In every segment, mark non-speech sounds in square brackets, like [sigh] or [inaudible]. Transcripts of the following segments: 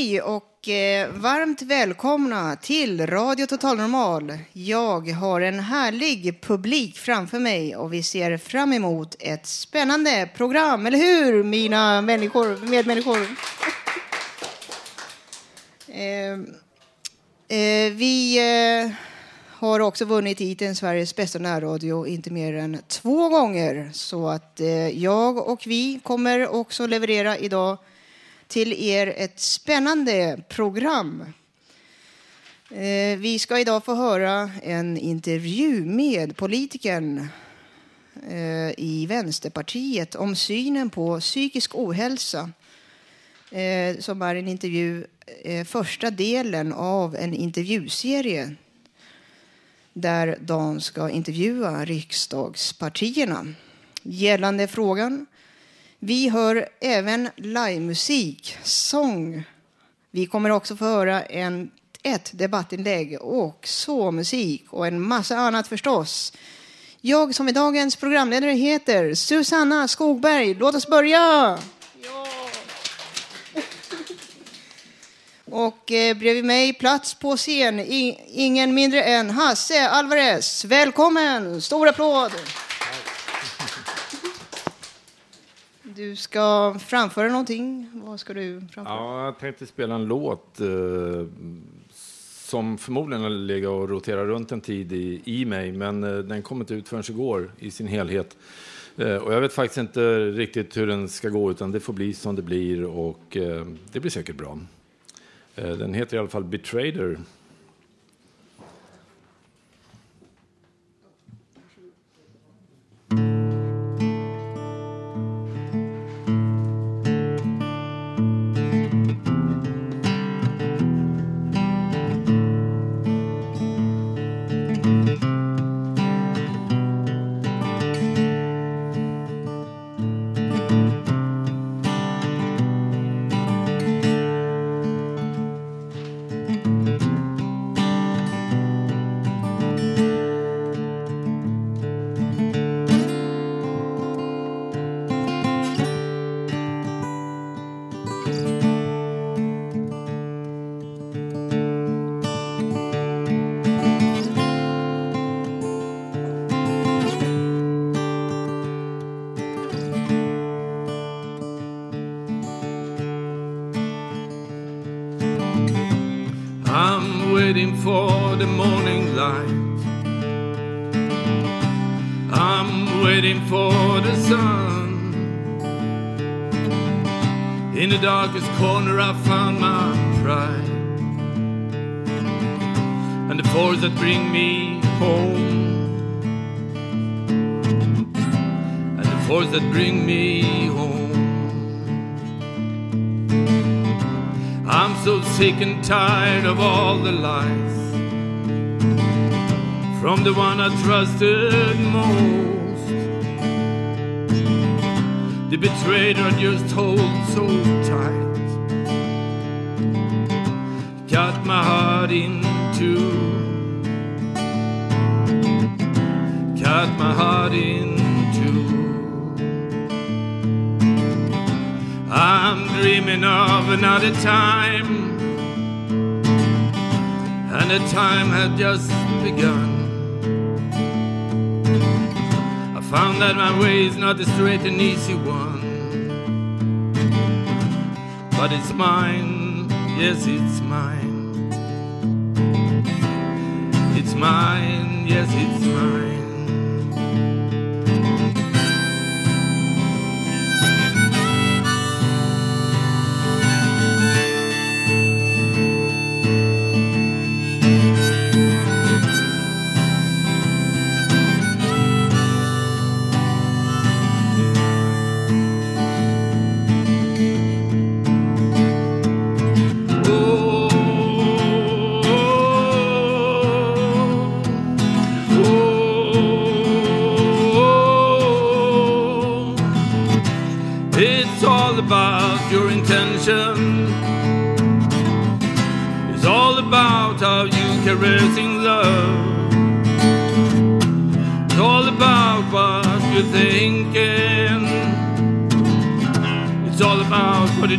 Hej och eh, varmt välkomna till Radio Total Normal. Jag har en härlig publik framför mig och vi ser fram emot ett spännande program, eller hur mina människor, medmänniskor? [laughs] eh, eh, vi eh, har också vunnit titeln Sveriges bästa närradio inte mer än två gånger. Så att eh, jag och vi kommer också leverera idag till er ett spännande program. Eh, vi ska idag få höra en intervju med politikern eh, i Vänsterpartiet om synen på psykisk ohälsa eh, som är en intervju, första delen av en intervjuserie där Dan ska intervjua riksdagspartierna gällande frågan vi hör även livemusik, sång. Vi kommer också få höra en, ett debattinlägg och så musik och en massa annat förstås. Jag som är dagens programledare heter Susanna Skogberg. Låt oss börja! Ja. [laughs] Och eh, bredvid mig, plats på scen, ingen mindre än Hasse Alvarez. Välkommen! Stor applåd! Du ska framföra någonting. Vad ska du framföra? Ja, jag tänkte spela en låt eh, som förmodligen har legat och roterat runt en tid i, i mig, men eh, den kom inte ut förrän igår i sin helhet. Eh, och jag vet faktiskt inte riktigt hur den ska gå, utan det får bli som det blir och eh, det blir säkert bra. Eh, den heter i alla fall Betrader. Trusted most. The betrayer just hold so tight. Cut my heart in two. Cut my heart in two. I'm dreaming of another time. And the time had just begun Found that my way is not a straight and easy one. But it's mine, yes, it's mine. It's mine, yes, it's mine.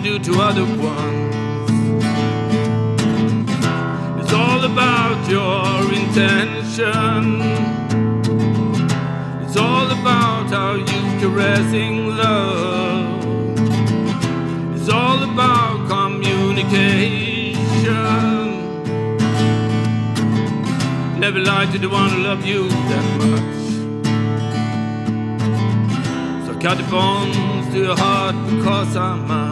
Do to other ones. It's all about your intention. It's all about how you caressing love. It's all about communication. Never lie to the one who loved you that much. So cut the bones to your heart because I must.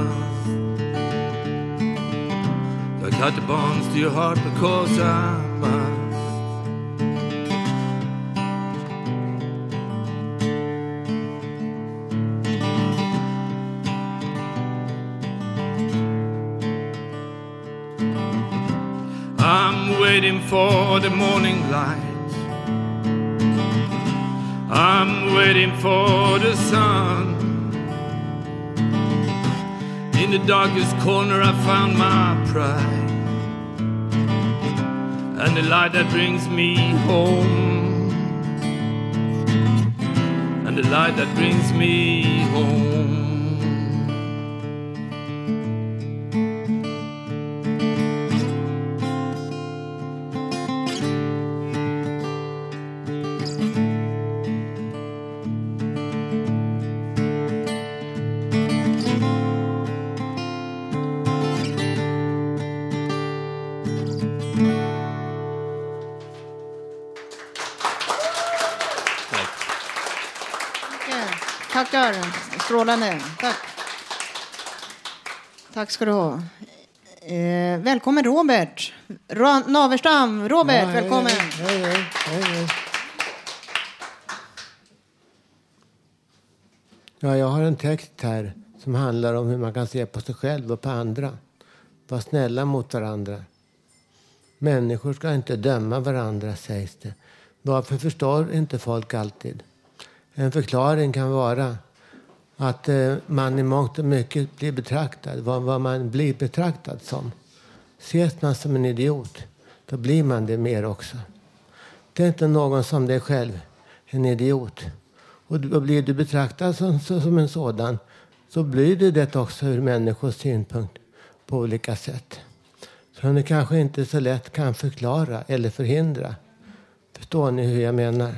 Cut the bonds to your heart because I must. I'm waiting for the morning light. I'm waiting for the sun. In the darkest corner, I found my pride. And the light that brings me home. And the light that brings me home. Strålande. Tack. Tack ska du ha. Eh, välkommen Robert. Ra Naverstam. Robert, Ja, hej, välkommen. Hej, hej. Ja, jag har en text här som handlar om hur man kan se på sig själv och på andra. Var snälla mot varandra. Människor ska inte döma varandra, sägs det. Varför förstår inte folk alltid? En förklaring kan vara att eh, man i mångt och mycket blir betraktad, vad, vad man blir betraktad som. Ses man som en idiot, då blir man det mer också. Det är inte någon som dig själv, en idiot. Och då blir du betraktad som, som en sådan, så blir du det också ur människors synpunkt på olika sätt. Som du kanske inte så lätt kan förklara eller förhindra. Förstår ni hur jag menar?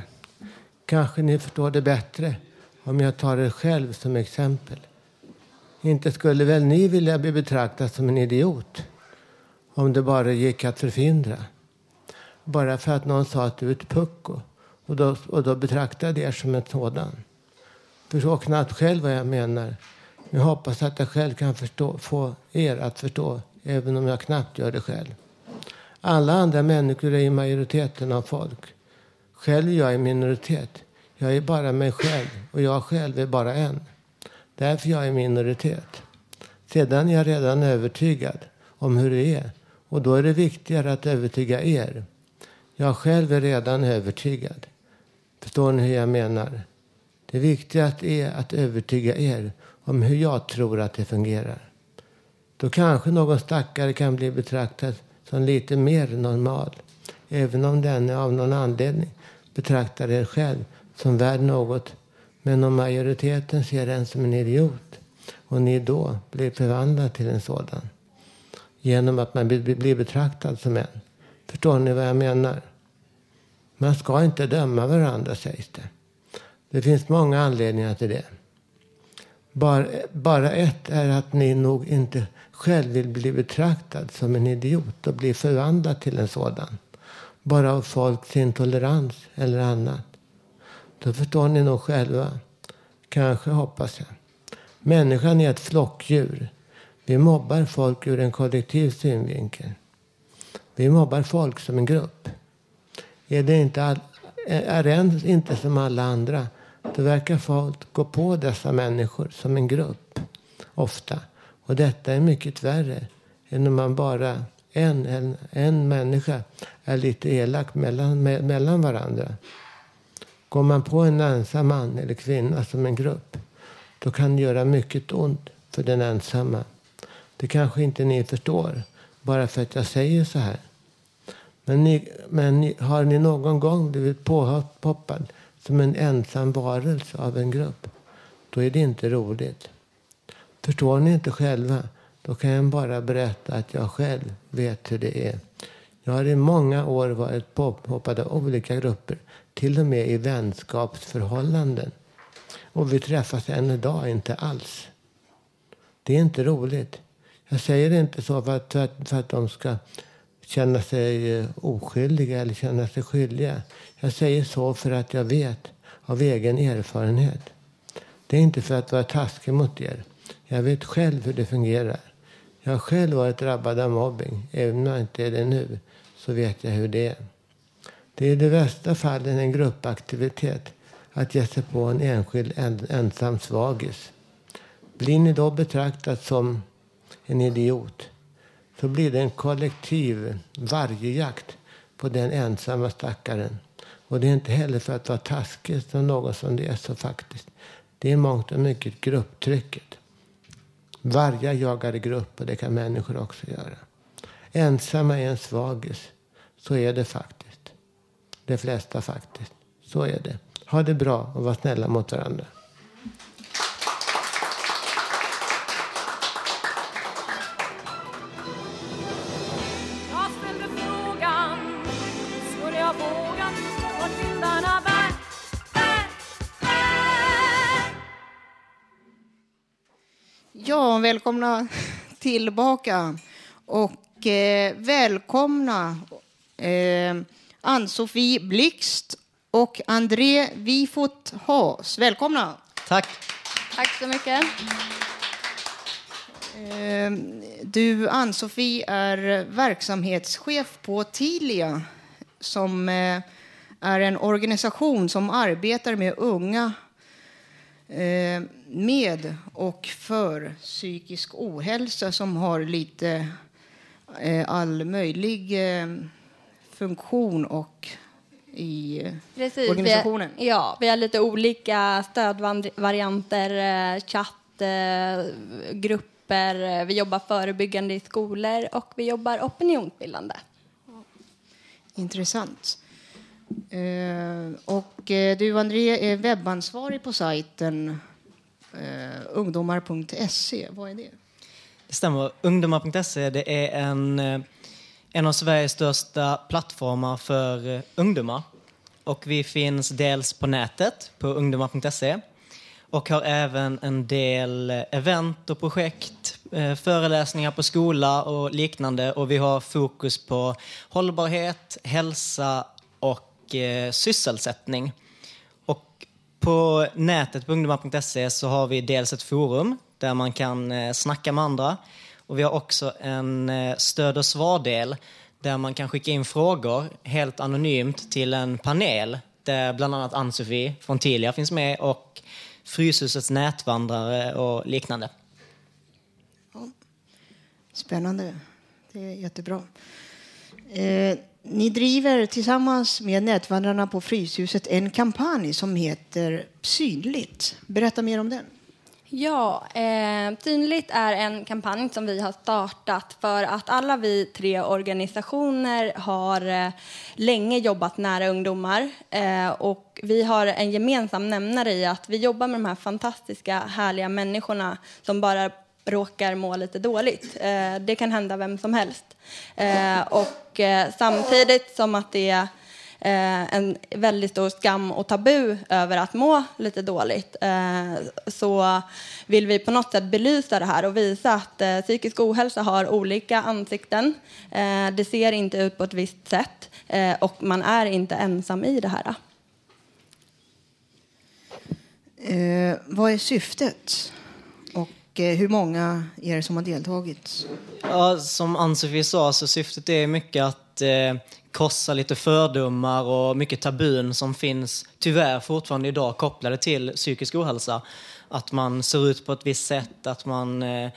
Kanske ni förstår det bättre om jag tar er själv som exempel. Inte skulle väl ni vilja bli betraktad som en idiot om det bara gick att förhindra? Bara för att någon sa att du är ett pucko och då, och då betraktade er som en sådan. Förstå knappt själv vad jag menar. Jag hoppas att jag själv kan förstå, få er att förstå, även om jag knappt gör det själv. Alla andra människor är i majoriteten av folk. Själv är jag i minoritet. Jag är bara mig själv och jag själv är bara en. Därför jag är i minoritet. Sedan är jag redan övertygad om hur det är och då är det viktigare att övertyga er. Jag själv är redan övertygad. Förstår ni hur jag menar? Det viktigaste är att övertyga er om hur jag tror att det fungerar. Då kanske någon stackare kan bli betraktad som lite mer normal. Även om denne av någon anledning betraktar er själv som värd något. Men om majoriteten ser en som en idiot och ni då blir förvandlad till en sådan. Genom att man blir betraktad som en. Förstår ni vad jag menar? Man ska inte döma varandra sägs det. Det finns många anledningar till det. Bara, bara ett är att ni nog inte själv vill bli betraktad som en idiot och bli förvandlad till en sådan. Bara av folks intolerans eller annat. Då förstår ni nog själva. Kanske, hoppas jag. Människan är ett flockdjur. Vi mobbar folk ur en kollektiv synvinkel. Vi mobbar folk som en grupp. Är det inte, all, är en inte som alla andra, då verkar folk gå på dessa människor som en grupp. Ofta. Och detta är mycket värre än om man bara en, en, en människa är lite elak mellan, me, mellan varandra. Går man på en ensam man eller kvinna som en grupp, då kan det göra mycket ont för den ensamma. Det kanske inte ni förstår, bara för att jag säger så här. Men, ni, men ni, har ni någon gång blivit påhoppad som en ensam varelse av en grupp, då är det inte roligt. Förstår ni inte själva, då kan jag bara berätta att jag själv vet hur det är. Jag har i många år varit påhoppad av olika grupper, till och med i vänskapsförhållanden. Och vi träffas än idag inte alls. Det är inte roligt. Jag säger det inte så för att, för att, för att de ska känna sig eh, oskyldiga eller känna sig skyldiga. Jag säger så för att jag vet av egen erfarenhet. Det är inte för att vara taskig mot er. Jag vet själv hur det fungerar. Jag har själv varit drabbad av mobbing. Även om jag inte är det nu så vet jag hur det är. Det är i de värsta fallen en gruppaktivitet att ge sig på en enskild ensam svagis. Blir ni då betraktad som en idiot så blir det en kollektiv vargjakt på den ensamma stackaren. Och det är inte heller för att vara taskig som någon som det är så faktiskt. Det är mångt och mycket grupptrycket. Vargar jagar i grupp och det kan människor också göra. Ensamma är en svagis. Så är det faktiskt. De flesta faktiskt. Så är det. Ha det bra och var snälla mot varandra. Ja, välkomna tillbaka. Och eh, välkomna eh, Ann-Sofie Blixt och André Wifot Haas. Välkomna! Tack. Tack så mycket. Eh, du, Ann-Sofie, är verksamhetschef på Tilia som eh, är en organisation som arbetar med unga eh, med och för psykisk ohälsa som har lite all möjlig funktion och i Precis, organisationen? Vi, ja, vi har lite olika stödvarianter, chattgrupper, vi jobbar förebyggande i skolor och vi jobbar opinionsbildande. Intressant. Eh, och eh, du, André, är webbansvarig på sajten eh, ungdomar.se. Vad är det? Det stämmer. Ungdomar.se det är en, en av Sveriges största plattformar för eh, ungdomar. Och vi finns dels på nätet, på ungdomar.se och har även en del eh, event och projekt, eh, föreläsningar på skola och liknande. Och vi har fokus på hållbarhet, hälsa och eh, sysselsättning. Och på nätet på ungdomar.se så har vi dels ett forum där man kan eh, snacka med andra. Och vi har också en eh, stöd och svardel där man kan skicka in frågor helt anonymt till en panel där bland annat Ann-Sofie från Tilia finns med och Fryshusets nätvandrare och liknande. Spännande. Det är jättebra. Eh, ni driver tillsammans med Nätvandrarna på Fryshuset en kampanj som heter Synligt. Berätta mer om den. Ja, eh, Synligt är en kampanj som vi har startat för att alla vi tre organisationer har eh, länge jobbat nära ungdomar. Eh, och vi har en gemensam nämnare i att vi jobbar med de här fantastiska, härliga människorna som bara råkar må lite dåligt. Eh, det kan hända vem som helst. Eh, och eh, samtidigt som att det är en väldigt stor skam och tabu över att må lite dåligt så vill vi på något sätt belysa det här och visa att psykisk ohälsa har olika ansikten. Det ser inte ut på ett visst sätt och man är inte ensam i det här. Eh, vad är syftet? Och eh, hur många är det som har deltagit? Ja, som Ann-Sofie sa så syftet är mycket att eh, krossa lite fördomar och mycket tabun som finns tyvärr fortfarande idag kopplade till psykisk ohälsa. Att man ser ut på ett visst sätt, att man eh,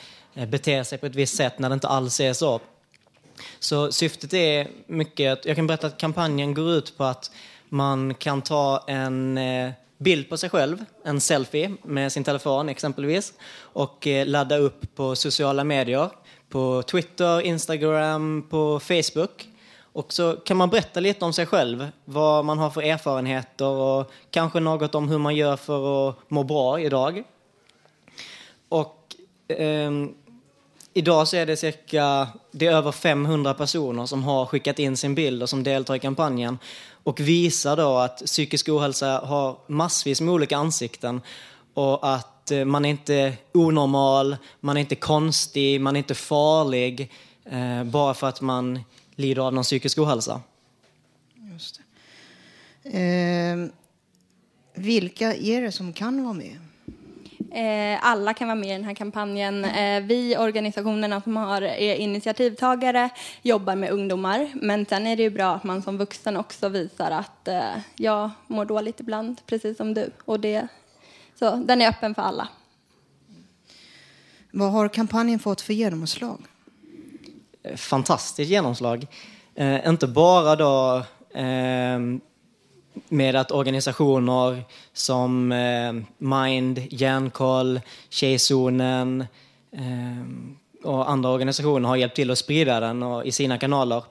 beter sig på ett visst sätt när det inte alls är så. Så syftet är mycket, jag kan berätta att kampanjen går ut på att man kan ta en eh, bild på sig själv, en selfie med sin telefon exempelvis, och eh, ladda upp på sociala medier, på Twitter, Instagram, på Facebook. Och så kan man berätta lite om sig själv, vad man har för erfarenheter och kanske något om hur man gör för att må bra idag. Och eh, idag så är det cirka, det är över 500 personer som har skickat in sin bild och som deltar i kampanjen och visar då att psykisk ohälsa har massvis med olika ansikten och att eh, man är inte onormal, man är inte konstig, man är inte farlig eh, bara för att man lider av någon psykisk ohälsa. Just det. Eh, vilka är det som kan vara med? Eh, alla kan vara med i den här kampanjen. Eh, vi, organisationerna som har, är initiativtagare, jobbar med ungdomar. Men sen är det ju bra att man som vuxen också visar att eh, jag mår dåligt ibland, precis som du. Och det, så den är öppen för alla. Vad har kampanjen fått för genomslag? Fantastiskt genomslag. Eh, inte bara då eh, med att organisationer som eh, Mind, Hjärnkoll, Tjejzonen eh, och andra organisationer har hjälpt till att sprida den och, i sina kanaler.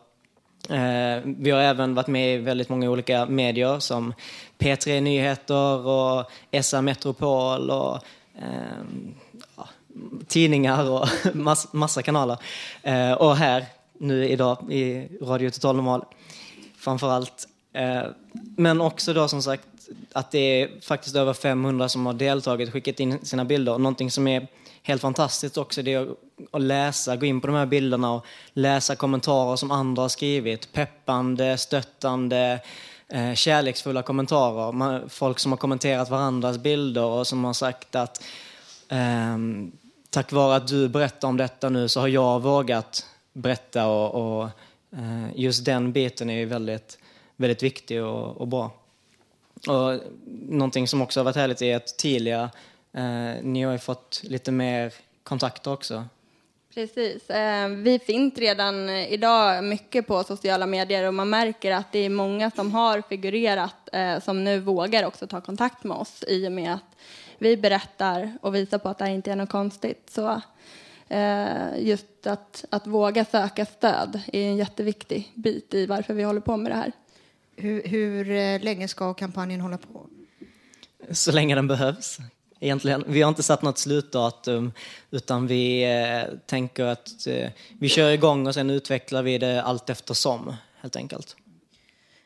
Eh, vi har även varit med i väldigt många olika medier som P3 Nyheter och SR Metropol och eh, tidningar och [laughs] mass, massa kanaler. Eh, och här nu idag i Radio Total Normal framför allt. Eh, men också då som sagt att det är faktiskt över 500 som har deltagit och skickat in sina bilder. Någonting som är helt fantastiskt också det är att läsa, gå in på de här bilderna och läsa kommentarer som andra har skrivit. Peppande, stöttande, eh, kärleksfulla kommentarer. Man, folk som har kommenterat varandras bilder och som har sagt att um, tack vare att du berättar om detta nu så har jag vågat berätta och, och eh, just den biten är ju väldigt, väldigt viktig och, och, bra. Och någonting som också har varit härligt är att Tilia, eh, ni har ju fått lite mer kontakter också. Precis. Eh, vi finns redan idag mycket på sociala medier och man märker att det är många som har figurerat eh, som nu vågar också ta kontakt med oss i och med att vi berättar och visar på att det här inte är något konstigt. Så eh, just att, att våga söka stöd är en jätteviktig bit i varför vi håller på med det här. Hur, hur eh, länge ska kampanjen hålla på? Så länge den behövs. Egentligen. Vi har inte satt något slutdatum utan vi eh, tänker att eh, vi kör igång och sen utvecklar vi det allt eftersom helt enkelt.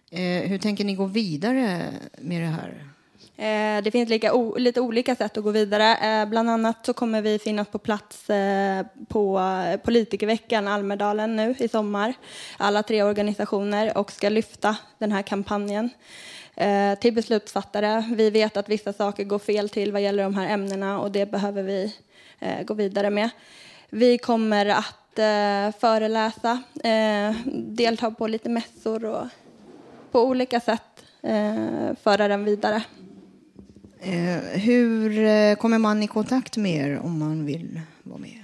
Eh, hur tänker ni gå vidare med det här? Eh, det finns lika, lite olika sätt att gå vidare. Eh, bland annat så kommer vi finnas på plats eh, på eh, politikerveckan Almedalen nu i sommar. Alla tre organisationer och ska lyfta den här kampanjen eh, till beslutsfattare. Vi vet att vissa saker går fel till vad gäller de här ämnena och det behöver vi eh, gå vidare med. Vi kommer att föreläsa, delta på lite mässor och på olika sätt föra den vidare. Eh, hur eh, kommer man i kontakt med er om man vill vara med?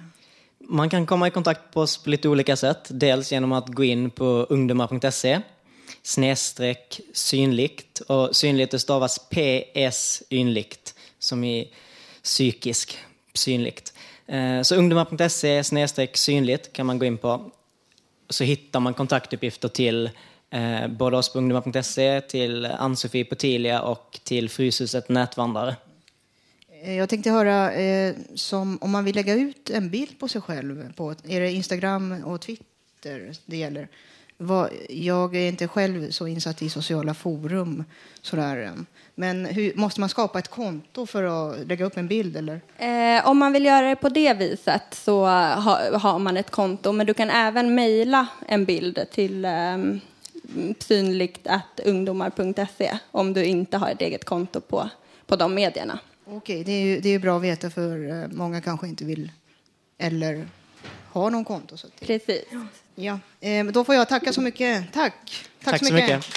Man kan komma i kontakt på oss på lite olika sätt. Dels genom att gå in på ungdomar.se snedstreck synligt. Och synligt stavas PS ynligt, som i psykisk synligt. Eh, så ungdomar.se snedstreck synligt kan man gå in på. Så hittar man kontaktuppgifter till eh, både oss på ungdomar.se, till Ann-Sofie på Tilia och till Fryshuset Nätvandrare. Eh, jag tänkte höra, eh, som, om man vill lägga ut en bild på sig själv, på, är det Instagram och Twitter det gäller? Vad, jag är inte själv så insatt i sociala forum. Sådär. Men hur, måste man skapa ett konto för att lägga upp en bild? Eller? Eh, om man vill göra det på det viset så ha, har man ett konto. Men du kan även mejla en bild till eh, synligt ungdomar.se om du inte har ett eget konto på, på de medierna. Okej, det är ju det är bra att veta för eh, många kanske inte vill eller har någon konto. Så Precis. Ja, eh, då får jag tacka så mycket. Tack. Tack, Tack så mycket. mycket.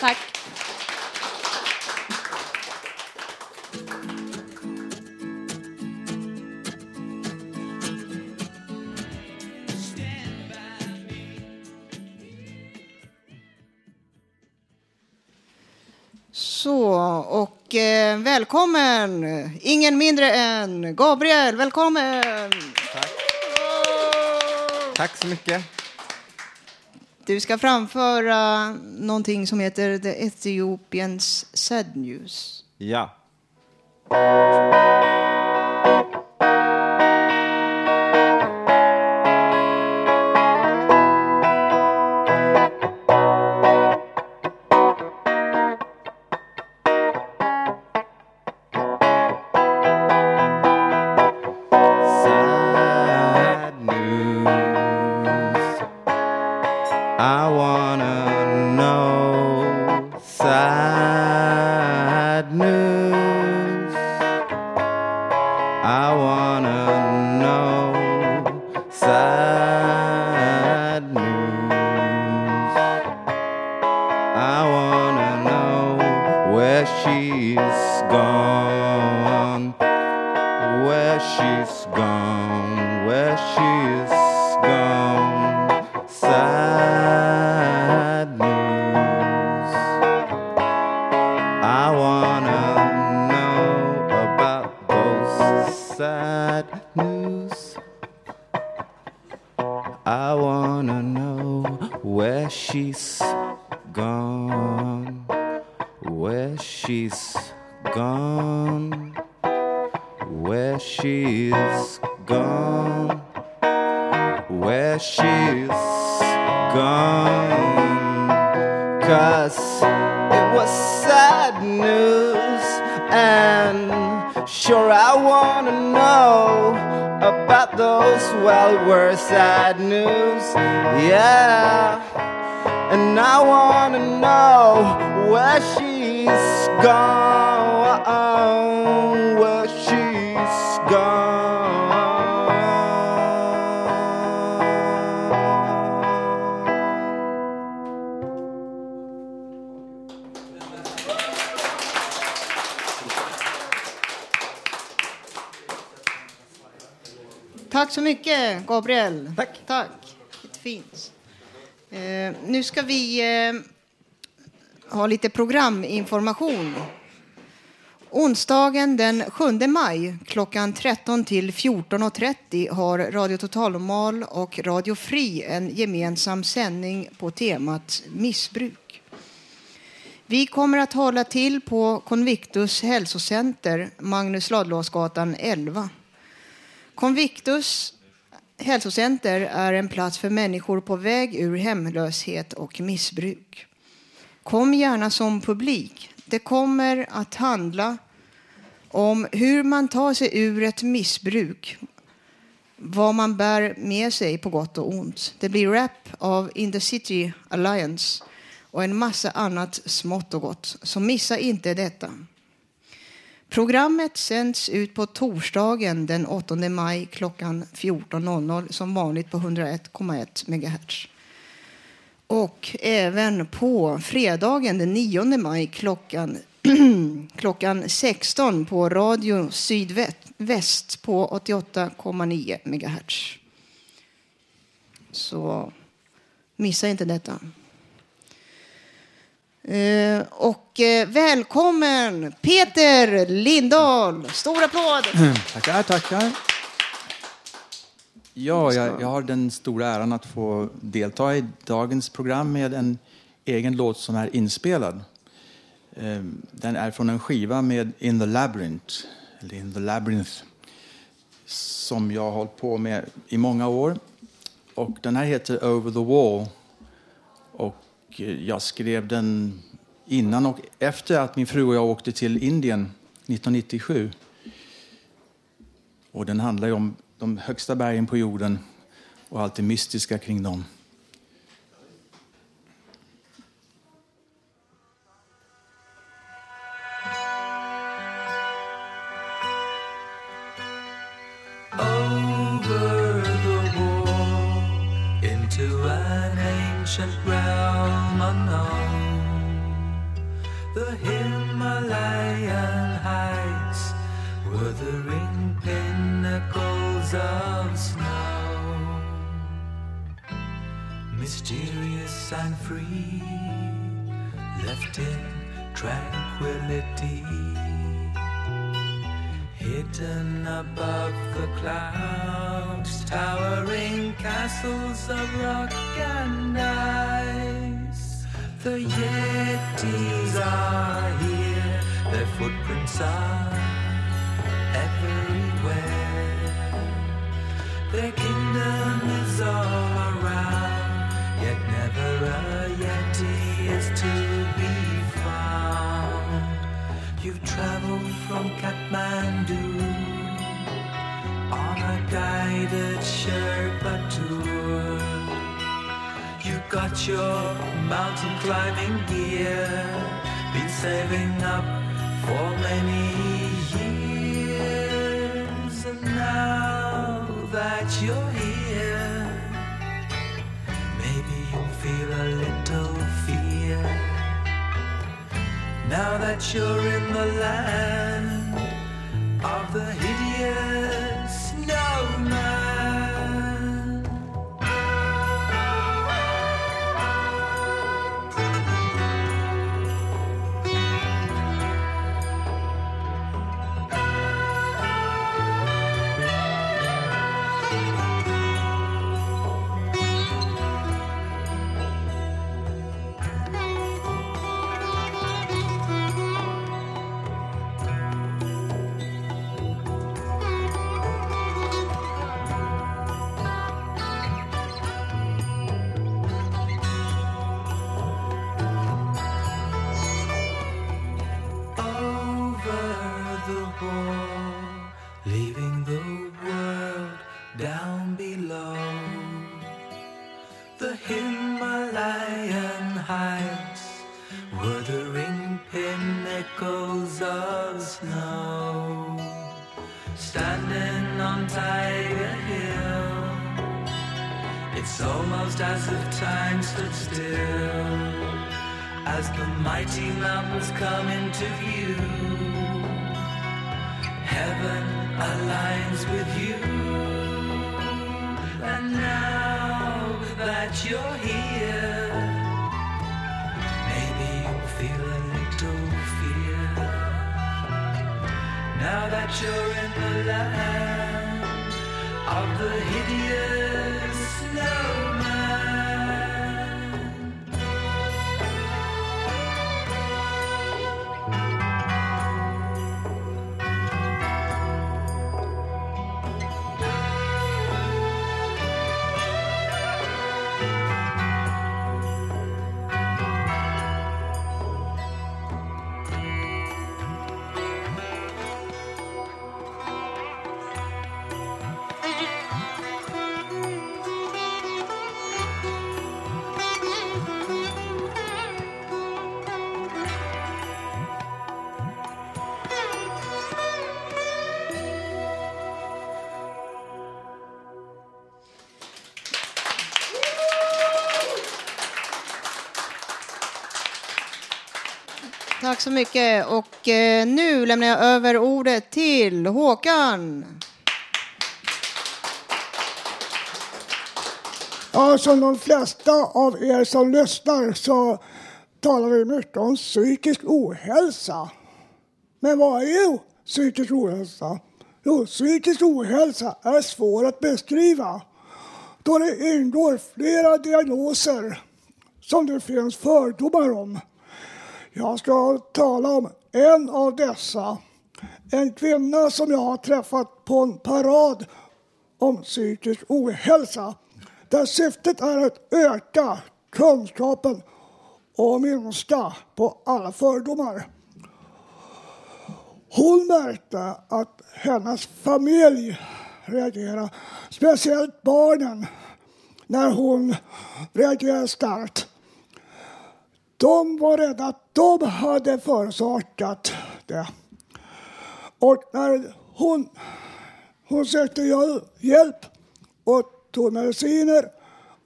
Tack. Och eh, välkommen! Ingen mindre än Gabriel. Välkommen! Tack så mycket. Du ska framföra någonting som heter The Ethiopians Sad News. Ja. Gabriel. Tack. Tack. Fint. Eh, nu ska vi eh, ha lite programinformation. Onsdagen den 7 maj klockan 13 till 14.30 har Radio Total Normal och Radio Fri en gemensam sändning på temat missbruk. Vi kommer att hålla till på Convictus hälsocenter, Magnus Ladulåsgatan 11. Convictus hälsocenter är en plats för människor på väg ur hemlöshet och missbruk. Kom gärna som publik. Det kommer att handla om hur man tar sig ur ett missbruk, vad man bär med sig på gott och ont. Det blir rap av In the City Alliance och en massa annat smått och gott. Så missa inte detta. Programmet sänds ut på torsdagen den 8 maj klockan 14.00 som vanligt på 101,1 MHz. Och även på fredagen den 9 maj klockan, [clears throat] klockan 16 på Radio Sydväst på 88,9 MHz. Så missa inte detta. Eh, och eh, välkommen Peter Lindahl. Stor applåd! [clears throat] Tackar, tackar. Ja, jag, jag har den stora äran att få delta i dagens program med en egen låt som är inspelad. Eh, Den är från en skiva med In the Labyrinth, eller In the Labyrinth, som jag har hållit på med i många år. Och den här heter Over the Wall. Eh, jag skrev den innan och efter att min fru och jag åkte till Indien 1997. Och den handlar ju om de högsta bergen på jorden och allt det mystiska kring dem. over the wall into an ancient realm unknown. The Himalayan heights were the ring pinnacles of snow. Mysterious and free, left in tranquility. Hidden above the clouds, towering castles of rock and ice. The Yetis are here, their footprints are everywhere. Their kingdom is all around, yet never a Yeti is to be found. You've traveled from Kathmandu on a guided Sherpa got your mountain climbing gear, been saving up for many years, and now that you're here, maybe you'll feel a little fear. Now that you're in the land of the hideous stood still as the mighty mountains come into view. Heaven aligns with you. And now that you're here, maybe you'll feel a little fear. Now that you're in the land of the hideous Tack så mycket. Och eh, nu lämnar jag över ordet till Håkan. Ja, som de flesta av er som lyssnar så talar vi mycket om psykisk ohälsa. Men vad är psykisk ohälsa? Jo, psykisk ohälsa är svår att beskriva då det ingår flera diagnoser som det finns fördomar om. Jag ska tala om en av dessa. En kvinna som jag har träffat på en parad om psykisk ohälsa. Där syftet är att öka kunskapen och minska på alla fördomar. Hon märkte att hennes familj reagerade, speciellt barnen, när hon reagerade starkt. De var rädda att de hade förorsakat det. Och när hon, hon sökte hjälp och tog mediciner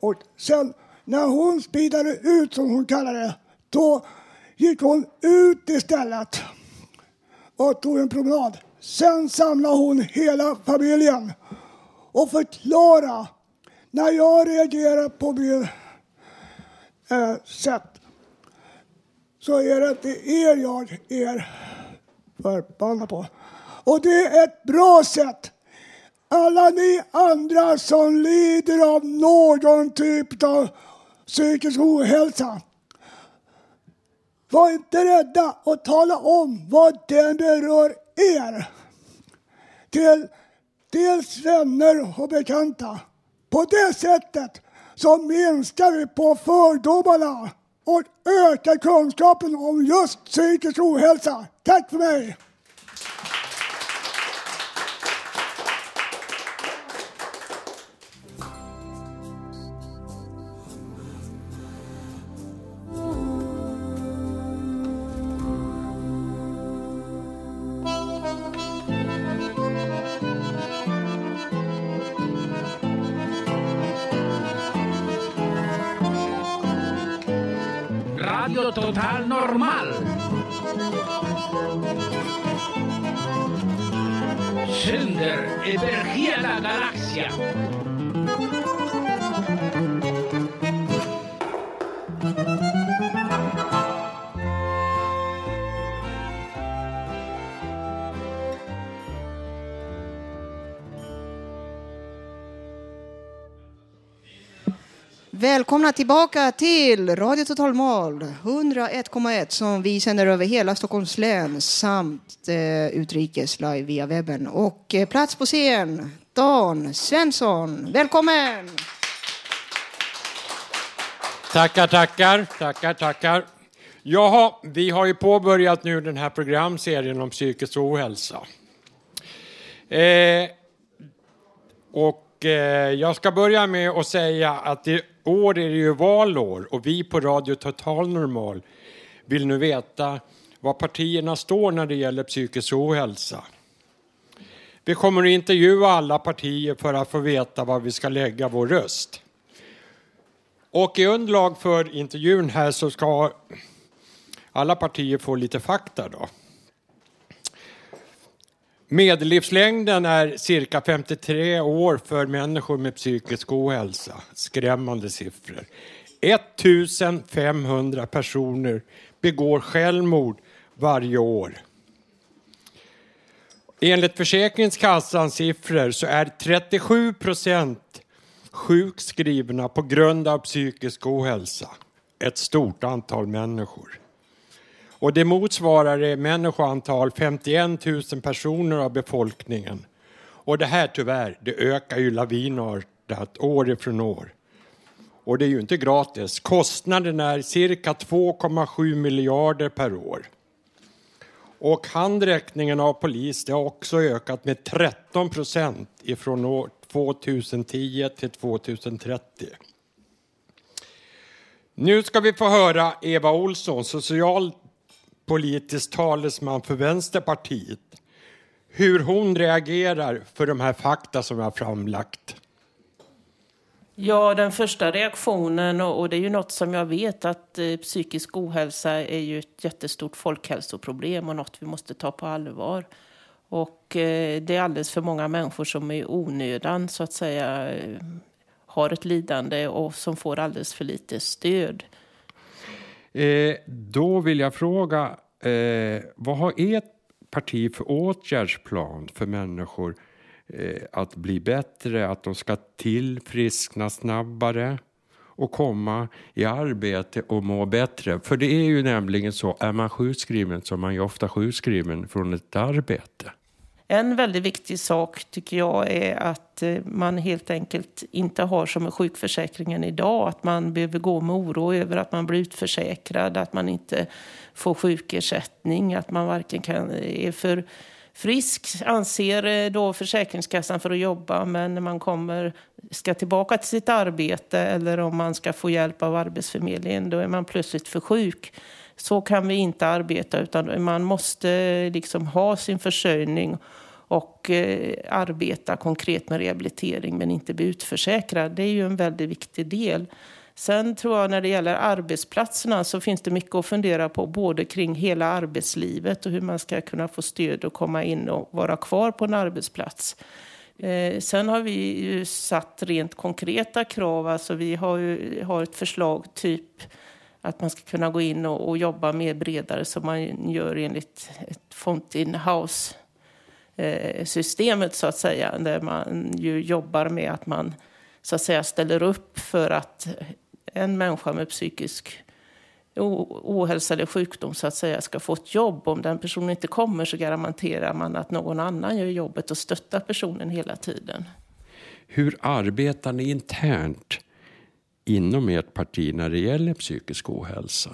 och sen när hon spidade ut, som hon kallade det, då gick hon ut istället och tog en promenad. Sen samlade hon hela familjen och förklarade när jag reagerar på min eh, sätt så är det inte er jag är förbannad på. Och det är ett bra sätt. Alla ni andra som lider av någon typ av psykisk ohälsa. Var inte rädda att tala om vad den berör er. Till dels vänner och bekanta. På det sättet så minskar vi på fördomarna och öka kunskapen om just psykisk ohälsa. Tack för mig! Radio Total Normal. Sänder över hela galaxen. Välkomna tillbaka till Radio Total Mal 101,1 som vi sänder över hela Stockholms län samt eh, utrikes live via webben. Och eh, plats på scen, Dan Svensson. Välkommen! Tackar, tackar, tackar, tackar. Jaha, vi har ju påbörjat nu den här programserien om psykisk ohälsa. Eh, och eh, jag ska börja med att säga att det år är det ju valår och vi på Radio Total Normal vill nu veta vad partierna står när det gäller psykisk ohälsa. Vi kommer att intervjua alla partier för att få veta var vi ska lägga vår röst. Och i underlag för intervjun här så ska alla partier få lite fakta då. Medellivslängden är cirka 53 år för människor med psykisk ohälsa. Skrämmande siffror. 1500 personer begår självmord varje år. Enligt Försäkringskassans siffror så är 37 procent sjukskrivna på grund av psykisk ohälsa. Ett stort antal människor. Och det motsvarar i människoantal 51 000 personer av befolkningen. Och det här tyvärr, det ökar ju lavinartat år ifrån år. Och det är ju inte gratis. Kostnaden är cirka 2,7 miljarder per år. Och handräckningen av polis det har också ökat med 13 procent ifrån år 2010 till 2030. Nu ska vi få höra Eva Olsson, politisk talesman för Vänsterpartiet, hur hon reagerar för de här fakta som jag har framlagt. Ja, den första reaktionen, och det är ju något som jag vet att eh, psykisk ohälsa är ju ett jättestort folkhälsoproblem och något vi måste ta på allvar. Och eh, det är alldeles för många människor som i onödan så att säga eh, har ett lidande och som får alldeles för lite stöd. Eh, då vill jag fråga, eh, vad har ert parti för åtgärdsplan för människor eh, att bli bättre, att de ska tillfriskna snabbare och komma i arbete och må bättre? För det är ju nämligen så, är man sjukskriven så är man ju ofta sjukskriven från ett arbete. En väldigt viktig sak tycker jag är att eh, man helt enkelt inte har som med sjukförsäkringen idag. Att man behöver gå med oro över att man blir utförsäkrad, att man inte får sjukersättning, att man varken kan, är för frisk anser eh, då Försäkringskassan för att jobba. Men när man kommer, ska tillbaka till sitt arbete eller om man ska få hjälp av Arbetsförmedlingen, då är man plötsligt för sjuk. Så kan vi inte arbeta utan man måste liksom ha sin försörjning och eh, arbeta konkret med rehabilitering men inte bli utförsäkrad. Det är ju en väldigt viktig del. Sen tror jag när det gäller arbetsplatserna så finns det mycket att fundera på både kring hela arbetslivet och hur man ska kunna få stöd att komma in och vara kvar på en arbetsplats. Eh, sen har vi ju satt rent konkreta krav. Alltså vi har, ju, har ett förslag typ att man ska kunna gå in och, och jobba mer bredare som man gör enligt ett Fountain House eh, systemet så att säga, där man ju jobbar med att man så att säga ställer upp för att en människa med psykisk ohälsa eller sjukdom så att säga ska få ett jobb. Om den personen inte kommer så garanterar man att någon annan gör jobbet och stöttar personen hela tiden. Hur arbetar ni internt inom ert parti när det gäller psykisk ohälsa?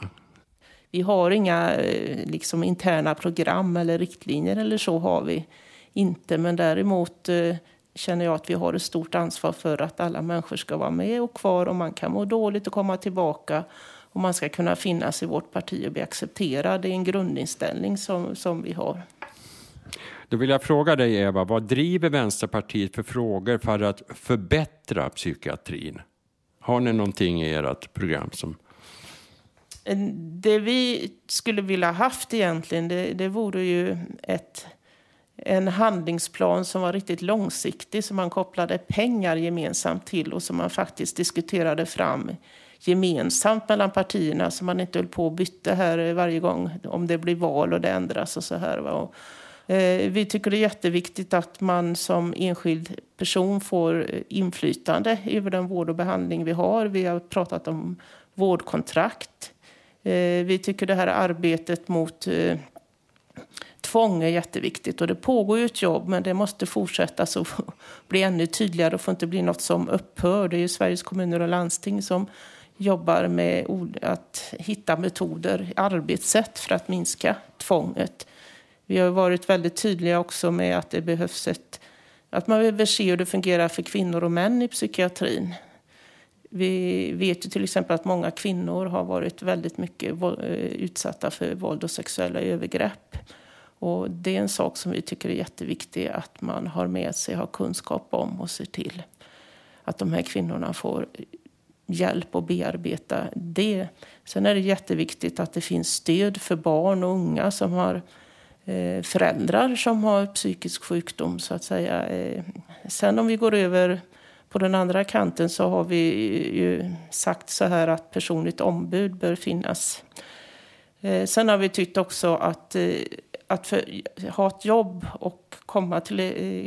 Vi har inga eh, liksom, interna program eller riktlinjer eller så har vi inte. Men däremot eh, känner jag att vi har ett stort ansvar för att alla människor ska vara med och kvar och man kan må dåligt och komma tillbaka och man ska kunna finnas i vårt parti och bli accepterad. Det är en grundinställning som, som vi har. Då vill jag fråga dig Eva, vad driver Vänsterpartiet för frågor för att förbättra psykiatrin? Har ni någonting i ert program som... Eh, det vi skulle vilja haft egentligen, det, det vore ju ett, en handlingsplan som var riktigt långsiktig, som man kopplade pengar gemensamt till och som man faktiskt diskuterade fram gemensamt mellan partierna så man inte höll på och bytte här varje gång om det blir val och det ändras och så här. Och, Eh, vi tycker det är jätteviktigt att man som enskild person får eh, inflytande över den vård och behandling vi har. Vi har pratat om vårdkontrakt. Eh, vi tycker det här arbetet mot tvång är jätteviktigt och det pågår ju ett jobb men det måste fortsätta så [laughs] bli ännu tydligare och får inte bli något som upphör. Det är ju Sveriges kommuner och landsting som jobbar med att hitta metoder, arbetssätt för att minska tvånget. Vi har varit väldigt tydliga också med att det behövs ett, att man behöver se hur det fungerar för kvinnor och män i psykiatrin. Vi vet ju till exempel att många kvinnor har varit väldigt mycket eh, utsatta för våld och sexuella övergrepp. Och det är en sak som vi tycker är jätteviktig att man har med sig, har kunskap om och ser till att de här kvinnorna får hjälp att bearbeta det. Sen är det jätteviktigt att det finns stöd för barn och unga som har Eh, föräldrar som har psykisk sjukdom så att säga. Eh, sen om vi går över på den andra kanten så har vi ju sagt så här att personligt ombud bör finnas. Eh, sen har vi tyckt också att, att för, ha ett jobb och komma till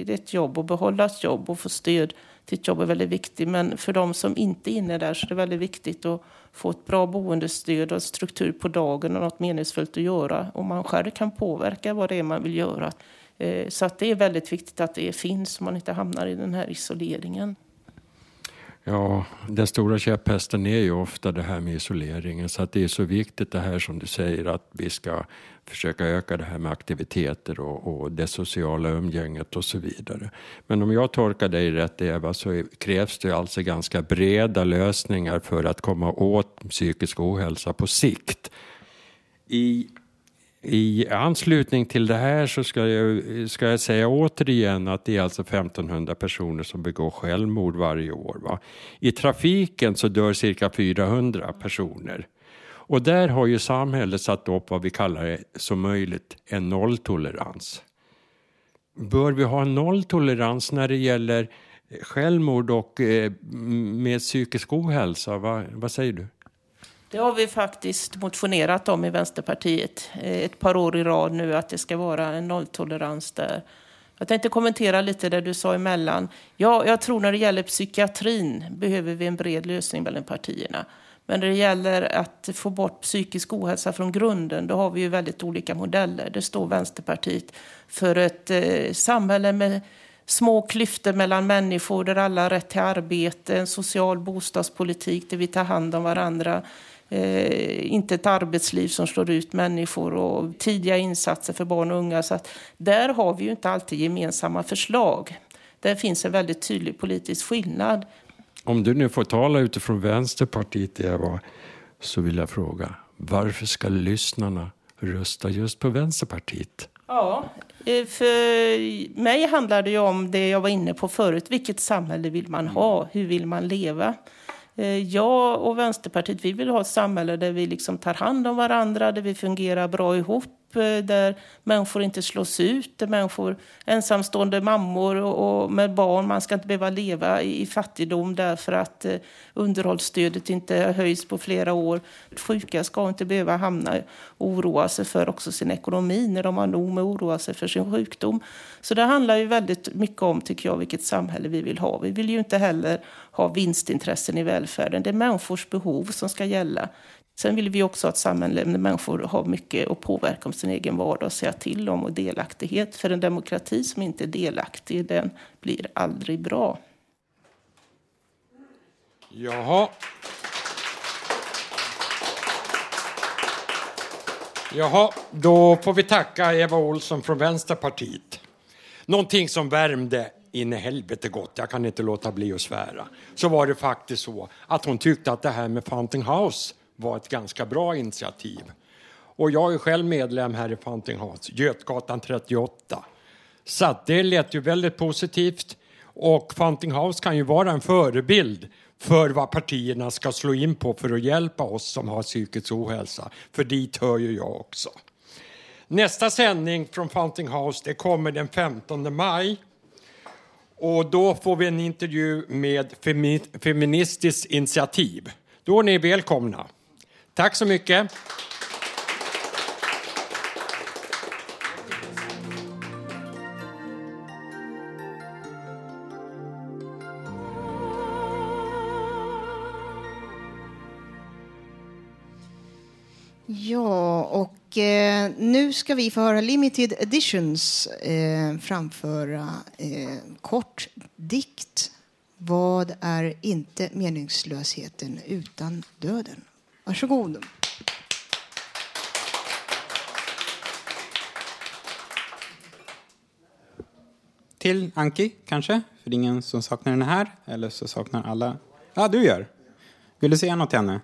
ett jobb och behålla ett jobb och få stöd till ett jobb är väldigt viktigt. Men för de som inte är inne där så är det väldigt viktigt att få ett bra boendestöd och struktur på dagen och något meningsfullt att göra. Och man själv kan påverka vad det är man vill göra. Eh, så att det är väldigt viktigt att det finns så man inte hamnar i den här isoleringen. Ja, den stora käpphästen är ju ofta det här med isoleringen. Så att det är så viktigt det här som du säger att vi ska försöka öka det här med aktiviteter och, och det sociala umgänget och så vidare. Men om jag tolkar dig rätt Eva så krävs det alltså ganska breda lösningar för att komma åt psykisk ohälsa på sikt. I i anslutning till det här så ska jag, ska jag säga återigen att det är alltså 1500 personer som begår självmord varje år. Va? I trafiken så dör cirka 400 personer. Och där har ju samhället satt upp vad vi kallar det som möjligt en nolltolerans. Bör vi ha en nolltolerans när det gäller självmord och eh, med psykisk ohälsa? Va, vad säger du? Det har vi faktiskt motionerat om i Vänsterpartiet eh, ett par år i rad nu, att det ska vara en nolltolerans där. Jag tänkte kommentera lite det du sa emellan. Ja, jag tror när det gäller psykiatrin behöver vi en bred lösning mellan partierna. Men när det gäller att få bort psykisk ohälsa från grunden, då har vi ju väldigt olika modeller. Det står Vänsterpartiet för ett eh, samhälle med små klyftor mellan människor där alla har rätt till arbete, en social bostadspolitik där vi tar hand om varandra, eh, inte ett arbetsliv som slår ut människor och tidiga insatser för barn och unga. Så att där har vi ju inte alltid gemensamma förslag. Där finns en väldigt tydlig politisk skillnad. Om du nu får tala utifrån Vänsterpartiet, Eva, så vill jag fråga varför ska lyssnarna rösta just på Vänsterpartiet? Ja, eh, för mig handlar det ju om det jag var inne på förut. Vilket samhälle vill man ha? Hur vill man leva? Eh, jag och Vänsterpartiet vi vill ha ett samhälle där vi liksom tar hand om varandra, där vi fungerar bra ihop, Eh, där människor inte slås ut, där människor, ensamstående mammor och, och med barn, man ska inte behöva leva i, i fattigdom därför att eh, underhållsstödet inte höjs på flera år. Sjuka ska inte behöva hamna och oroa sig för också sin ekonomi när de har nog med att oroa sig för sin sjukdom. Så det handlar ju väldigt mycket om, tycker jag, vilket samhälle vi vill ha. Vi vill ju inte heller ha vinstintressen i välfärden. Det är människors behov som ska gälla. Sen vill vi också ha ett samhälle där människor har mycket att påverka om sin egen vardag och säga till om och delaktighet. För en demokrati som inte är delaktig, den blir aldrig bra. Jaha. Jaha, då får vi tacka Eva Olsson från Vänsterpartiet. Någonting som värmde in i helvete gott, jag kan inte låta bli att svära. Så var det faktiskt så att hon tyckte att det här med Fountain House var ett ganska bra initiativ. Och jag är själv medlem här i Fountain House, Götgatan 38. Så det lät ju väldigt positivt. Och Fountain House kan ju vara en förebild för vad partierna ska slå in på för att hjälpa oss som har psykisk ohälsa. För dit hör ju jag också. Nästa sändning från Fountain House det kommer den 15 maj. Och då får vi en intervju med Feministiskt initiativ. Då är ni välkomna. Tack så mycket. Ja, och eh, nu ska vi få höra Limited Editions eh, framföra eh, kort dikt. Vad är inte meningslösheten utan döden? Varsågod. Till Anki, kanske? För det är ingen som saknar henne här. Eller så saknar alla... Ja, du gör. Vill du säga något till henne?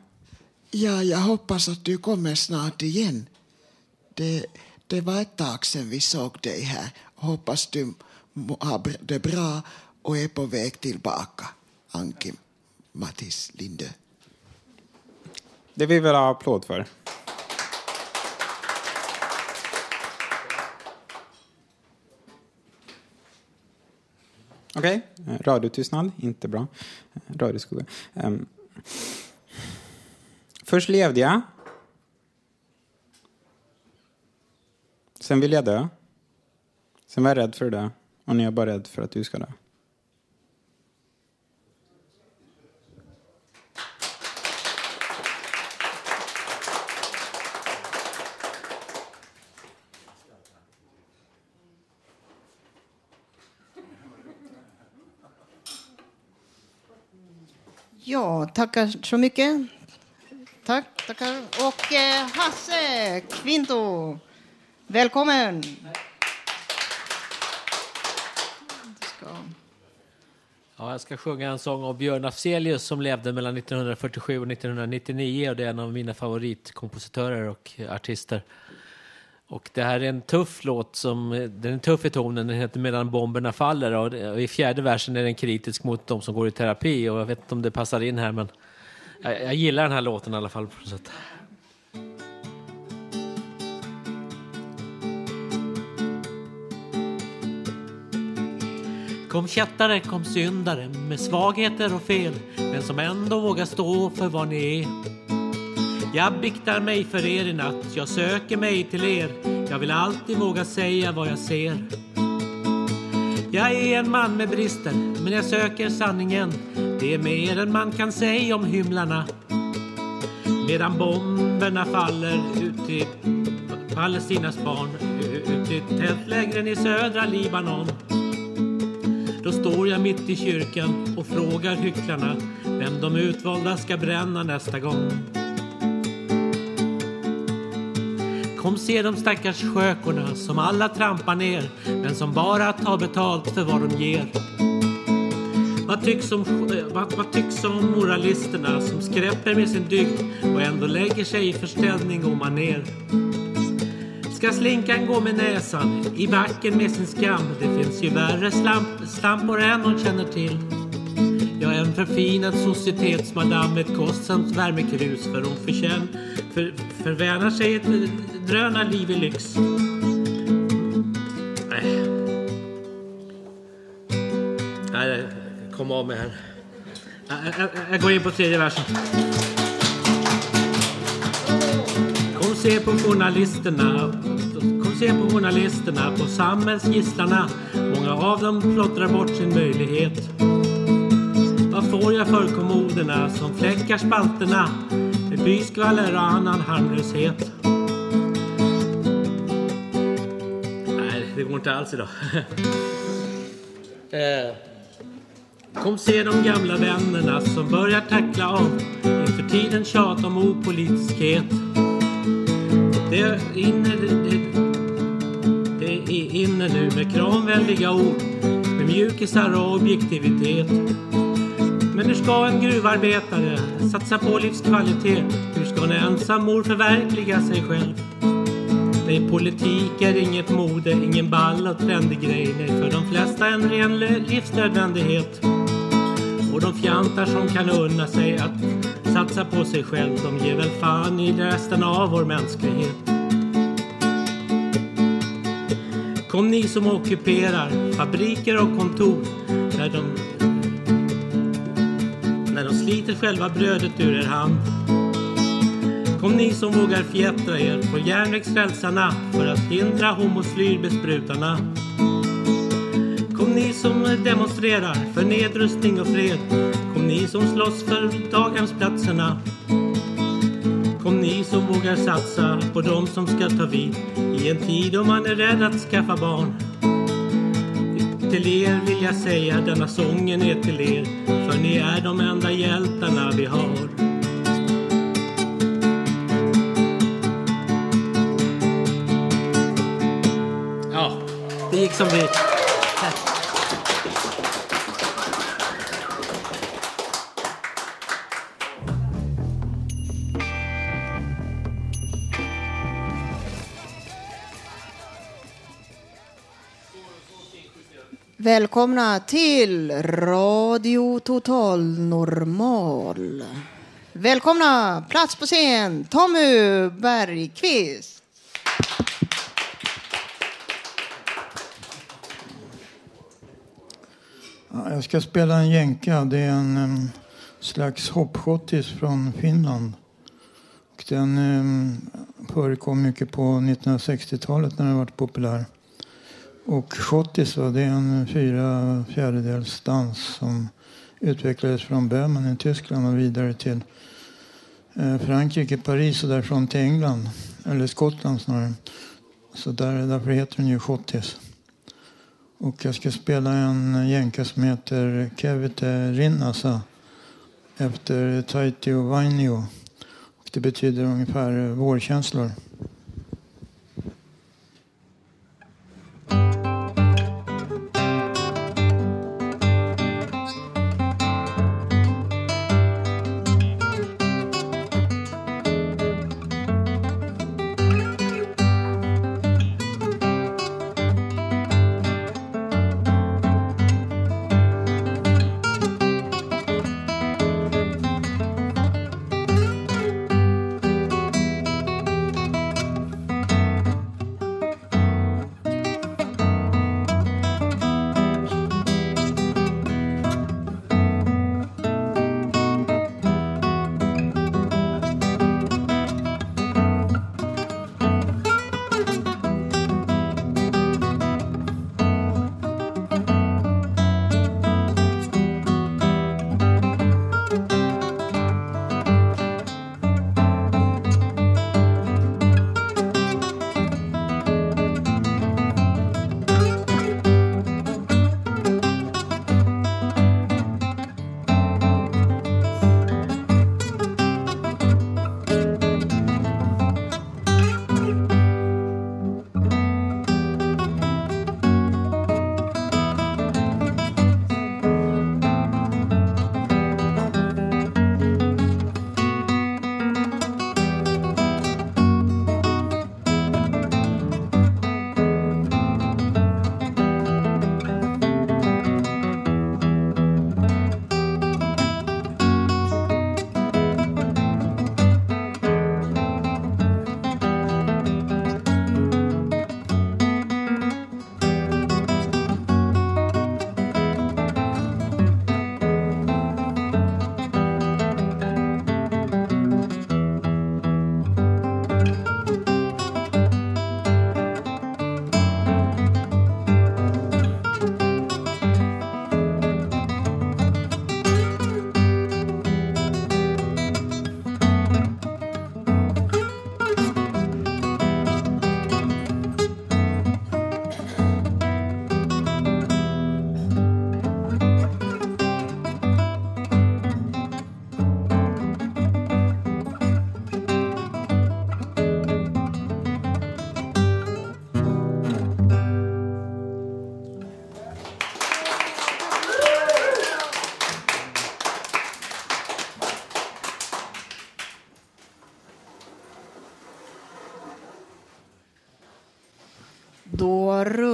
Ja, jag hoppas att du kommer snart igen. Det, det var ett tag sedan vi såg dig här. Hoppas du har det bra och är på väg tillbaka. Anki Mattis Lindö. Det vill vi ha applåd för. Okej, okay. radiotystnad, inte bra. Radioskugga. Um. Ehm. Först levde jag. Sen ville jag dö. Sen var jag rädd för att dö. Och nu är jag bara rädd för att du ska dö. Ja, tackar så mycket. Tack, tackar. Och eh, Hasse Kvinto, välkommen. Ja, jag ska sjunga en sång av Björn Afzelius som levde mellan 1947 och 1999 och det är en av mina favoritkompositörer och artister. Och det här är en tuff låt, som, den är tuff i tonen, den heter Medan bomberna faller och det- och i fjärde versen är den kritisk mot de som går i terapi och jag vet inte om det passar in här men jag, jag gillar den här låten i alla fall. På något sätt. Kom kättare, kom syndare med svagheter och fel men som ändå vågar stå för vad ni är. Jag biktar mig för er i natt, jag söker mig till er. Jag vill alltid våga säga vad jag ser. Jag är en man med brister, men jag söker sanningen. Det är mer än man kan säga om hymlarna. Medan bomberna faller ut i Palestinas barn, ut i tältlägren i södra Libanon. Då står jag mitt i kyrkan och frågar hycklarna vem de utvalda ska bränna nästa gång. Kom se de stackars skökorna som alla trampar ner men som bara tar betalt för vad de ger. Vad tycks om, eh, vad, vad tycks om moralisterna som skräpper med sin dygd och ändå lägger sig i förställning och maner? Ska slinkan gå med näsan i backen med sin skam? Det finns ju värre slamp, slampor än hon känner till. Jag är en förfinad societetsmadam med ett kostsamt värmekrus för hon förtjänar för, förvänar sig ett drönarliv i lyx. Nej. Nej, kom av mig här. Jag, jag, jag går in på tredje versen. Kom se på journalisterna Kom se på journalisterna, på samhällsgisslarna Många av dem plottrar bort sin möjlighet Vad får jag för kommoderna som fläckar spalterna med byskvaller och annan harmlöshet? Nej, det går inte alls idag. [laughs] eh. Kom se de gamla vännerna som börjar tackla av inför tidens tjat om opolitiskhet. Det är inne, det, det, det är inne nu med kramvänliga ord, med mjukisar och objektivitet. Men hur ska en gruvarbetare satsa på livskvalitet? Hur ska en ensam mor förverkliga sig själv? Nej, politik är inget mode, ingen ball och trendig grej. Nej, för de flesta en ren livsnödvändighet. Och de fjantar som kan unna sig att satsa på sig själv, de ger väl fan i resten av vår mänsklighet. Kom ni som ockuperar fabriker och kontor där de sliter själva brödet ur er hand. Kom ni som vågar fjättra er på järnvägsrälsarna för att hindra homoslyrbesprutarna. Kom ni som demonstrerar för nedrustning och fred. Kom ni som slåss för daghemsplatserna. Kom ni som vågar satsa på de som ska ta vid i en tid då man är rädd att skaffa barn. Till er vill jag säga denna sången är till er för ni är de enda hjältarna vi har. Ja, det gick som det gick. Välkomna till Radio Total Normal. Välkomna, plats på scen, Tommy Bergqvist. Jag ska spela en jänka. Det är en slags hoppschottis från Finland. Och den förekom mycket på 1960-talet när den var populär. Och schottis det är en fyra fjärdedels dans som utvecklades från Böhmen i Tyskland och vidare till eh, Frankrike, Paris och därifrån till England. Eller Skottland snarare. Så där, därför heter den ju schottis. Och jag ska spela en jänka som heter Kevite Rinnasa efter Taitio Vainio. Och det betyder ungefär vårkänslor.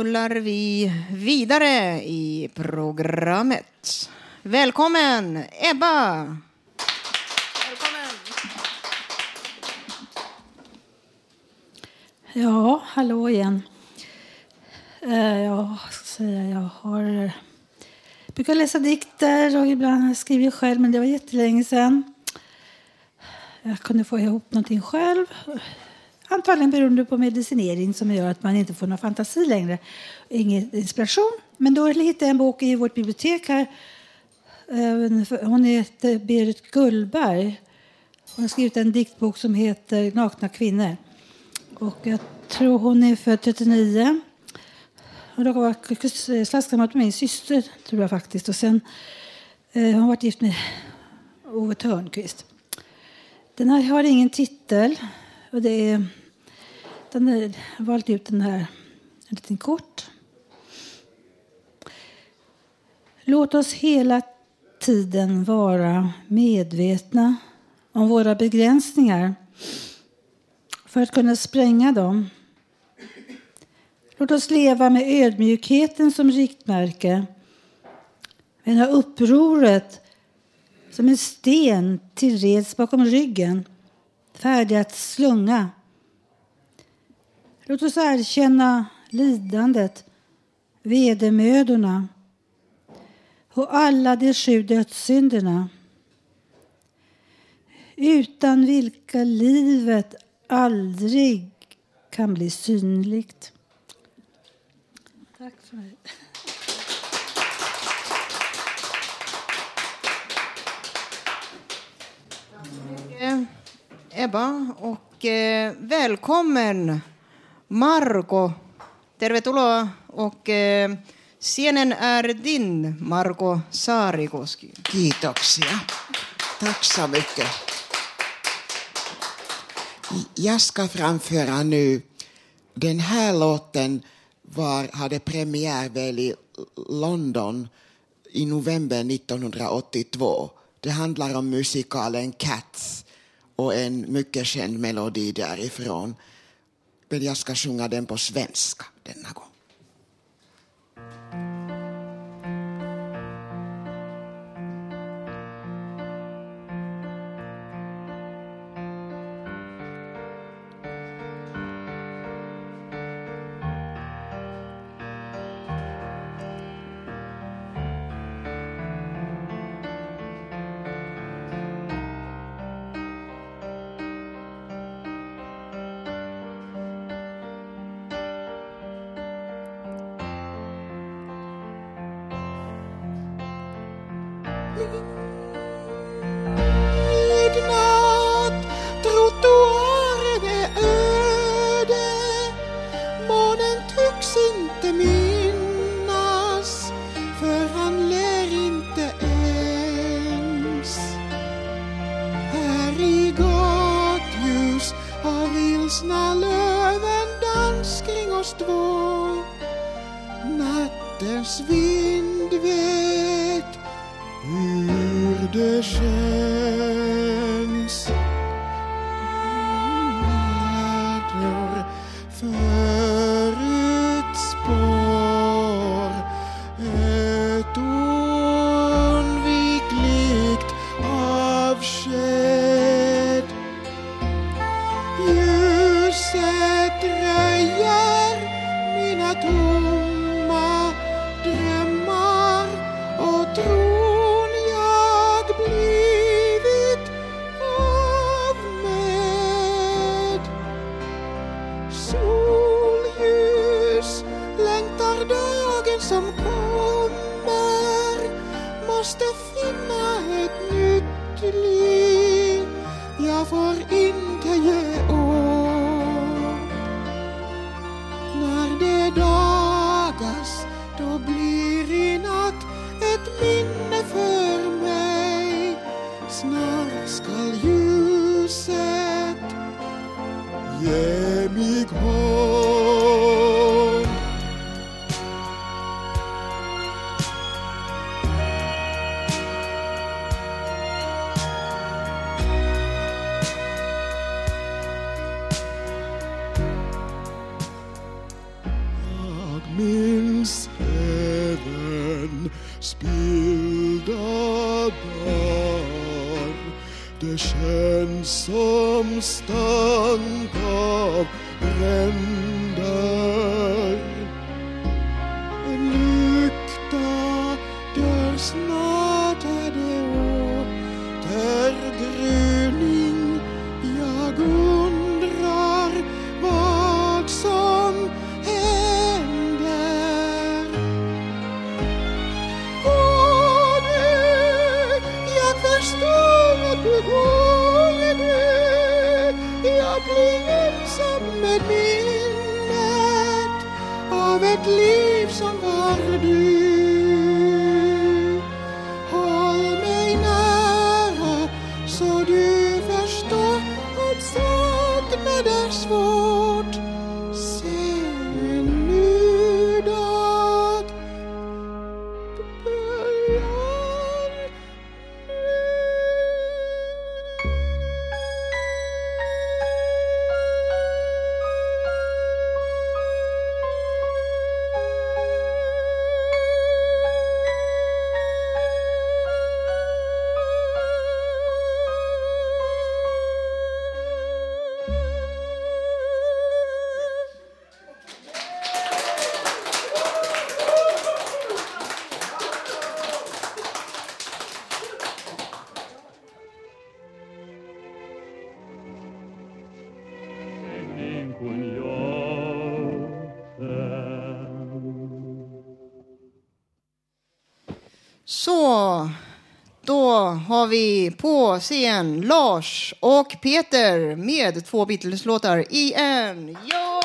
Rullar vi vidare i programmet. Välkommen, Ebba! Välkommen. Ja, hallå igen. Eh, jag ska säga, jag har eh, brukar läsa dikter och ibland skriver jag själv, men det var jättelänge sedan. Jag kunde få ihop någonting själv. Antagligen beroende på medicinering som gör att man inte får någon fantasi längre. Ingen inspiration. Men då hittade jag en bok i vårt bibliotek här. Ehm, hon heter Berit Gullberg. Hon har skrivit en diktbok som heter Nakna kvinnor. Och jag tror hon är född 39. Hon råkar vara kus- med min syster, tror jag faktiskt. Och sen eh, har hon varit gift med Ove Thörnqvist. Den här har ingen titel. Och det är, den är, jag har valt ut den här en liten kort. Låt oss hela tiden vara medvetna om våra begränsningar för att kunna spränga dem. Låt oss leva med ödmjukheten som riktmärke men ha upproret som en sten till reds bakom ryggen, färdig att slunga. Låt oss erkänna lidandet, vedermödorna och alla de sju dödssynderna utan vilka livet aldrig kan bli synligt. Tack för mig. Eh, Ebba och eh, välkommen Marko. Tervetuloa och eh, scenen är din Marko Saarikoski. Kiitoksia. Tack så mycket. Jag ska framföra nu den här låten var, hade premiär väl i London i november 1982. Det handlar om musikalen Cats och en mycket känd melodi därifrån. Men jag ska sjunga den på svenska denna gång. minns även spillda dagar. Det känns som stank av bränd har vi på scen Lars och Peter med två Beatles-låtar i en. Ja!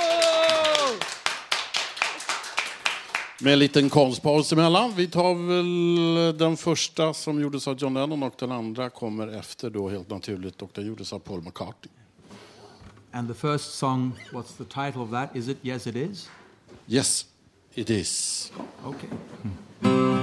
Med en liten konstpaus emellan. Vi tar väl den första som gjordes av John Lennon och den andra kommer efter då helt naturligt och den gjordes av Paul McCartney. And the first song, what's the title of that? Is it Yes It Is? Yes, it is. Okay. If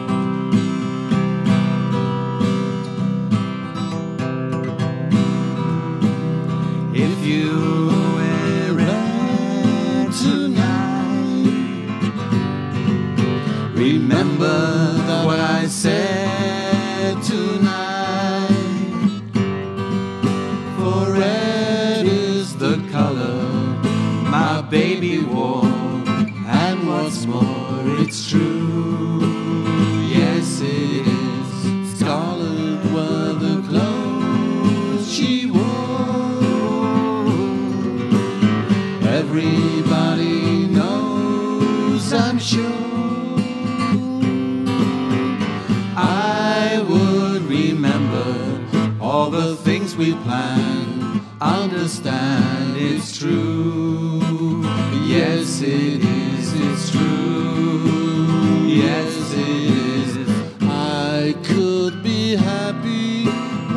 we planned. Understand it's true. Yes, it is, it's true. Yes, it is. I could be happy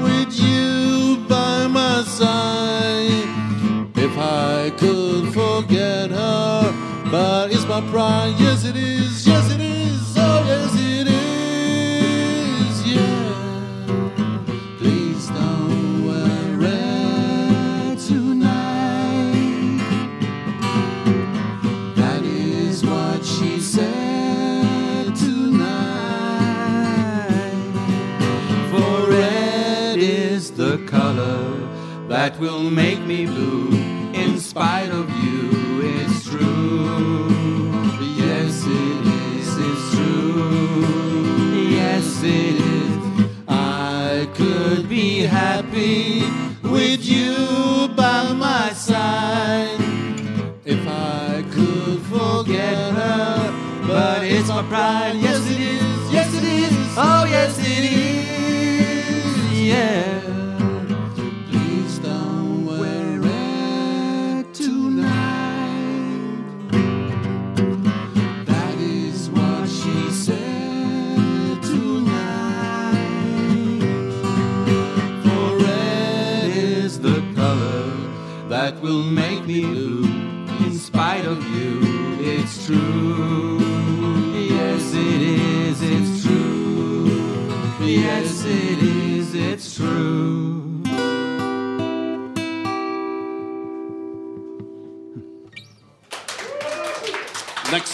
with you by my side if I could forget her. But it's my pride. Yes, it is. That will make me blue. In spite of you, it's true. Yes, it is, it's true. Yes, it is. I could be happy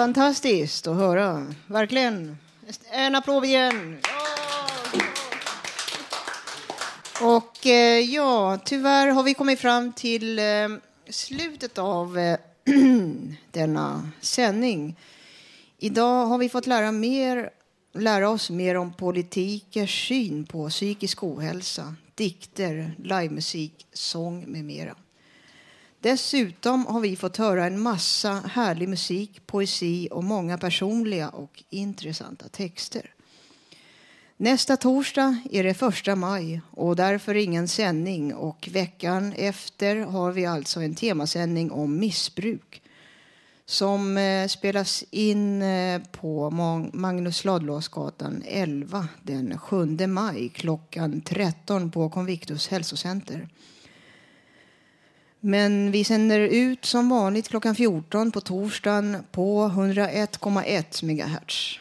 fantastiskt att höra. Verkligen. En applåd igen. Och eh, ja, tyvärr har vi kommit fram till eh, slutet av eh, [clears throat] denna sändning. Idag har vi fått lära, mer, lära oss mer om politikers syn på psykisk ohälsa, dikter, livemusik, sång med mera. Dessutom har vi fått höra en massa härlig musik, poesi och många personliga och intressanta texter. Nästa torsdag är det första maj och därför ingen sändning och veckan efter har vi alltså en temasändning om missbruk som eh, spelas in eh, på Magnus Ladulåsgatan 11 den 7 maj klockan 13 på Convictus hälsocenter. Men vi sänder ut som vanligt klockan 14 på torsdagen på 101,1 MHz.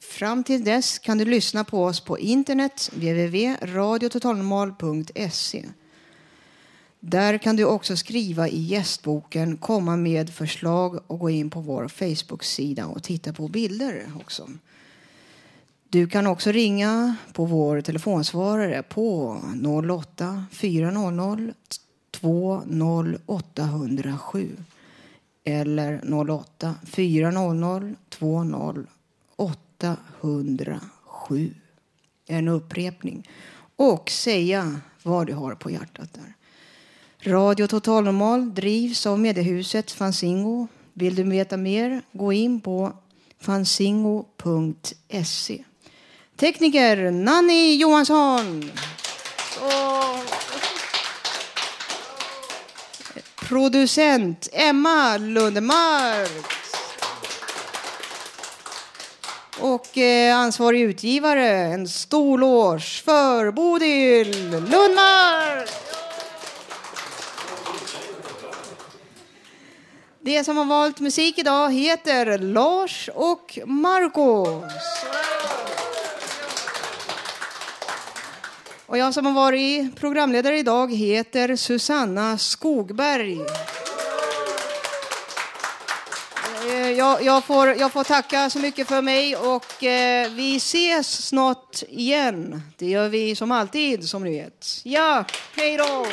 Fram till dess kan du lyssna på oss på internet www.radiototalnormal.se. Där kan du också skriva i gästboken, komma med förslag och gå in på vår Facebook-sida och titta på bilder också. Du kan också ringa på vår telefonsvarare på 08 400 20807 eller 08 400 20 807. En upprepning. Och säga vad du har på hjärtat där. Radio Total Normal drivs av mediehuset Fanzingo. Vill du veta mer, gå in på fanzingo.se. Tekniker Nanny Johansson. Så. Producent Emma Lundmark. Och eh, ansvarig utgivare, en stor loge för Bodil Lundmark. Det som har valt musik idag heter Lars och Marcos. Och jag som har varit programledare idag heter Susanna Skogberg. Eh, jag, jag, får, jag får tacka så mycket för mig och eh, vi ses snart igen. Det gör vi som alltid, som ni vet. Ja, hej då!